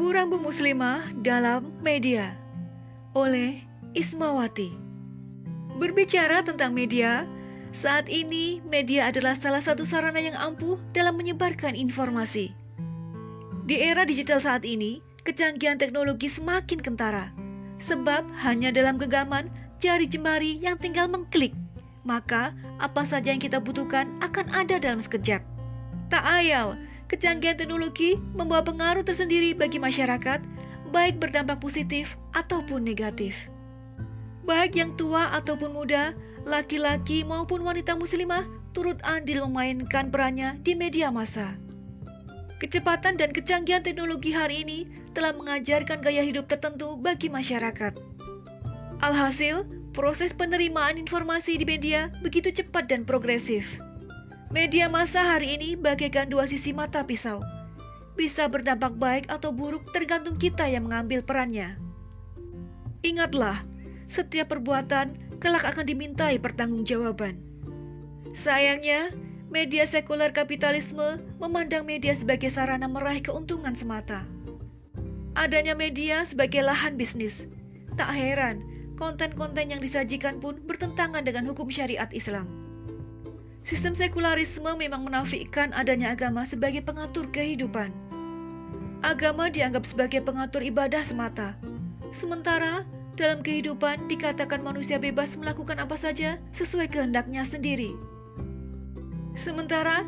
Rambu-rambu muslimah dalam media oleh Ismawati. Berbicara tentang media, saat ini media adalah salah satu sarana yang ampuh dalam menyebarkan informasi. Di era digital saat ini, kecanggihan teknologi semakin kentara. Sebab hanya dalam genggaman jari jemari yang tinggal mengklik, maka apa saja yang kita butuhkan akan ada dalam sekejap. Tak ayal, kecanggihan teknologi membawa pengaruh tersendiri bagi masyarakat, baik berdampak positif ataupun negatif. Baik yang tua ataupun muda, laki-laki maupun wanita muslimah turut andil memainkan perannya di media massa. Kecepatan dan kecanggihan teknologi hari ini telah mengajarkan gaya hidup tertentu bagi masyarakat. Alhasil, proses penerimaan informasi di media begitu cepat dan progresif. Media massa hari ini bagaikan dua sisi mata pisau. Bisa berdampak baik atau buruk tergantung kita yang mengambil perannya. Ingatlah, setiap perbuatan kelak akan dimintai pertanggungjawaban. Sayangnya, media sekuler kapitalisme memandang media sebagai sarana meraih keuntungan semata. Adanya media sebagai lahan bisnis. Tak heran, konten-konten yang disajikan pun bertentangan dengan hukum syariat Islam. Sistem sekularisme memang menafikan adanya agama sebagai pengatur kehidupan. Agama dianggap sebagai pengatur ibadah semata. Sementara dalam kehidupan dikatakan manusia bebas melakukan apa saja sesuai kehendaknya sendiri. Sementara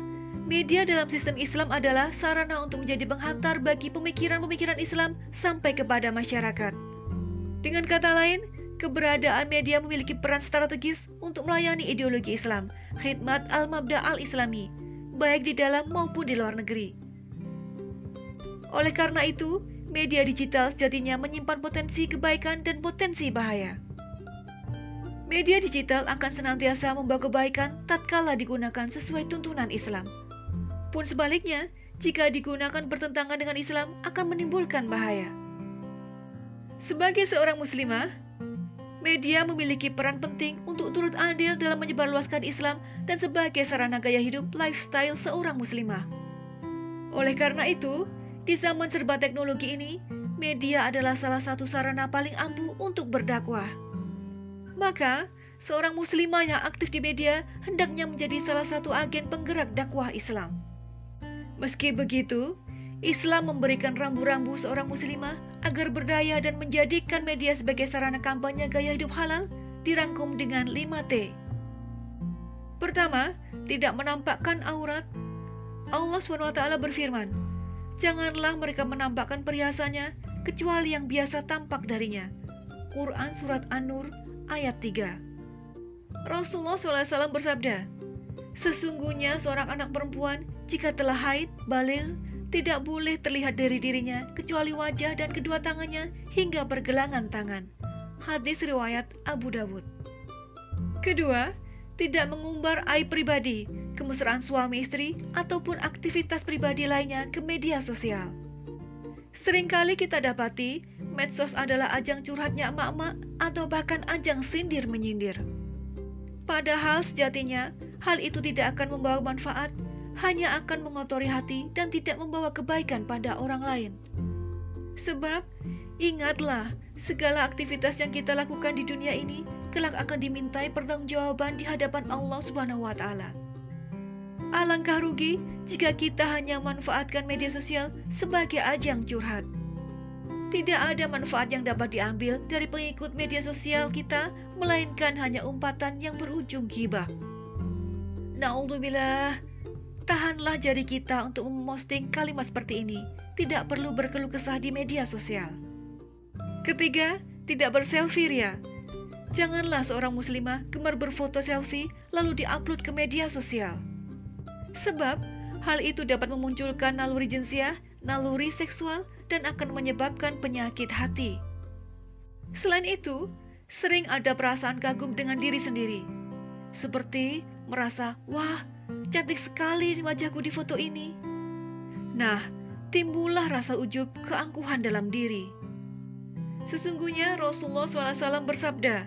media dalam sistem Islam adalah sarana untuk menjadi penghantar bagi pemikiran-pemikiran Islam sampai kepada masyarakat. Dengan kata lain, keberadaan media memiliki peran strategis untuk melayani ideologi Islam, khidmat al-mabda al-islami, baik di dalam maupun di luar negeri. Oleh karena itu, media digital sejatinya menyimpan potensi kebaikan dan potensi bahaya. Media digital akan senantiasa membawa kebaikan tatkala digunakan sesuai tuntunan Islam. Pun sebaliknya, jika digunakan bertentangan dengan Islam akan menimbulkan bahaya. Sebagai seorang muslimah, media memiliki peran penting untuk turut andil dalam menyebarluaskan Islam dan sebagai sarana gaya hidup lifestyle seorang muslimah. Oleh karena itu, di zaman serba teknologi ini, media adalah salah satu sarana paling ampuh untuk berdakwah. Maka, seorang muslimah yang aktif di media hendaknya menjadi salah satu agen penggerak dakwah Islam. Meski begitu, Islam memberikan rambu-rambu seorang muslimah agar berdaya dan menjadikan media sebagai sarana kampanye gaya hidup halal dirangkum dengan 5T. Pertama, tidak menampakkan aurat. Allah SWT berfirman, Janganlah mereka menampakkan perhiasannya kecuali yang biasa tampak darinya. Quran Surat An-Nur ayat 3 Rasulullah SAW bersabda, Sesungguhnya seorang anak perempuan jika telah haid, balil, tidak boleh terlihat dari dirinya kecuali wajah dan kedua tangannya hingga pergelangan tangan. Hadis riwayat Abu Dawud. Kedua, tidak mengumbar aib pribadi, kemesraan suami istri, ataupun aktivitas pribadi lainnya ke media sosial. Seringkali kita dapati medsos adalah ajang curhatnya emak-emak atau bahkan ajang sindir menyindir. Padahal sejatinya hal itu tidak akan membawa manfaat hanya akan mengotori hati dan tidak membawa kebaikan pada orang lain. Sebab, ingatlah, segala aktivitas yang kita lakukan di dunia ini kelak akan dimintai pertanggungjawaban di hadapan Allah Subhanahu wa taala. Alangkah rugi jika kita hanya manfaatkan media sosial sebagai ajang curhat. Tidak ada manfaat yang dapat diambil dari pengikut media sosial kita, melainkan hanya umpatan yang berujung gibah. Naudzubillah, Tahanlah jari kita untuk memposting kalimat seperti ini. Tidak perlu berkeluh kesah di media sosial. Ketiga, tidak berselfie ria. Janganlah seorang muslimah gemar berfoto selfie lalu diupload ke media sosial. Sebab, hal itu dapat memunculkan naluri jinsiah, naluri seksual, dan akan menyebabkan penyakit hati. Selain itu, sering ada perasaan kagum dengan diri sendiri. Seperti merasa, wah Cantik sekali wajahku di foto ini. Nah, timbullah rasa ujub keangkuhan dalam diri. Sesungguhnya Rasulullah SAW bersabda,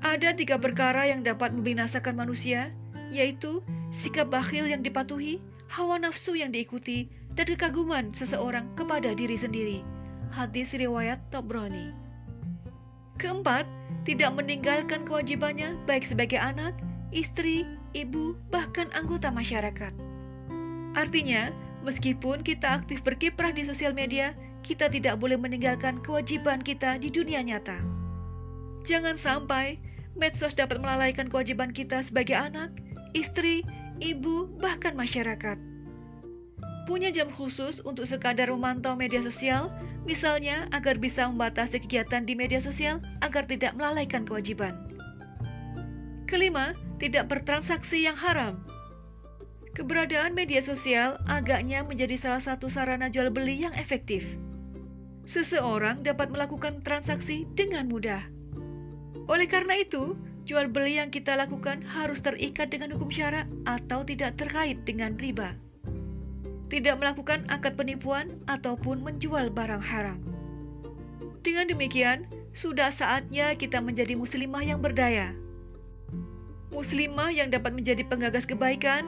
ada tiga perkara yang dapat membinasakan manusia, yaitu sikap bakhil yang dipatuhi, hawa nafsu yang diikuti, dan kekaguman seseorang kepada diri sendiri. Hadis riwayat Tabrani. Keempat, tidak meninggalkan kewajibannya baik sebagai anak, istri, ibu, bahkan anggota masyarakat. Artinya, meskipun kita aktif berkiprah di sosial media, kita tidak boleh meninggalkan kewajiban kita di dunia nyata. Jangan sampai medsos dapat melalaikan kewajiban kita sebagai anak, istri, ibu, bahkan masyarakat. Punya jam khusus untuk sekadar memantau media sosial, misalnya agar bisa membatasi kegiatan di media sosial agar tidak melalaikan kewajiban. Kelima, tidak bertransaksi yang haram. Keberadaan media sosial agaknya menjadi salah satu sarana jual beli yang efektif. Seseorang dapat melakukan transaksi dengan mudah. Oleh karena itu, jual beli yang kita lakukan harus terikat dengan hukum syarak atau tidak terkait dengan riba. Tidak melakukan akad penipuan ataupun menjual barang haram. Dengan demikian, sudah saatnya kita menjadi muslimah yang berdaya. Muslimah yang dapat menjadi penggagas kebaikan,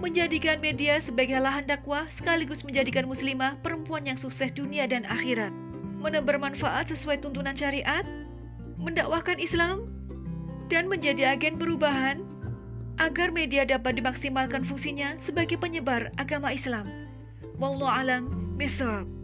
menjadikan media sebagai lahan dakwah sekaligus menjadikan muslimah perempuan yang sukses dunia dan akhirat, menebar manfaat sesuai tuntunan syariat, mendakwahkan Islam, dan menjadi agen perubahan agar media dapat dimaksimalkan fungsinya sebagai penyebar agama Islam. Wallahu alam bisawab.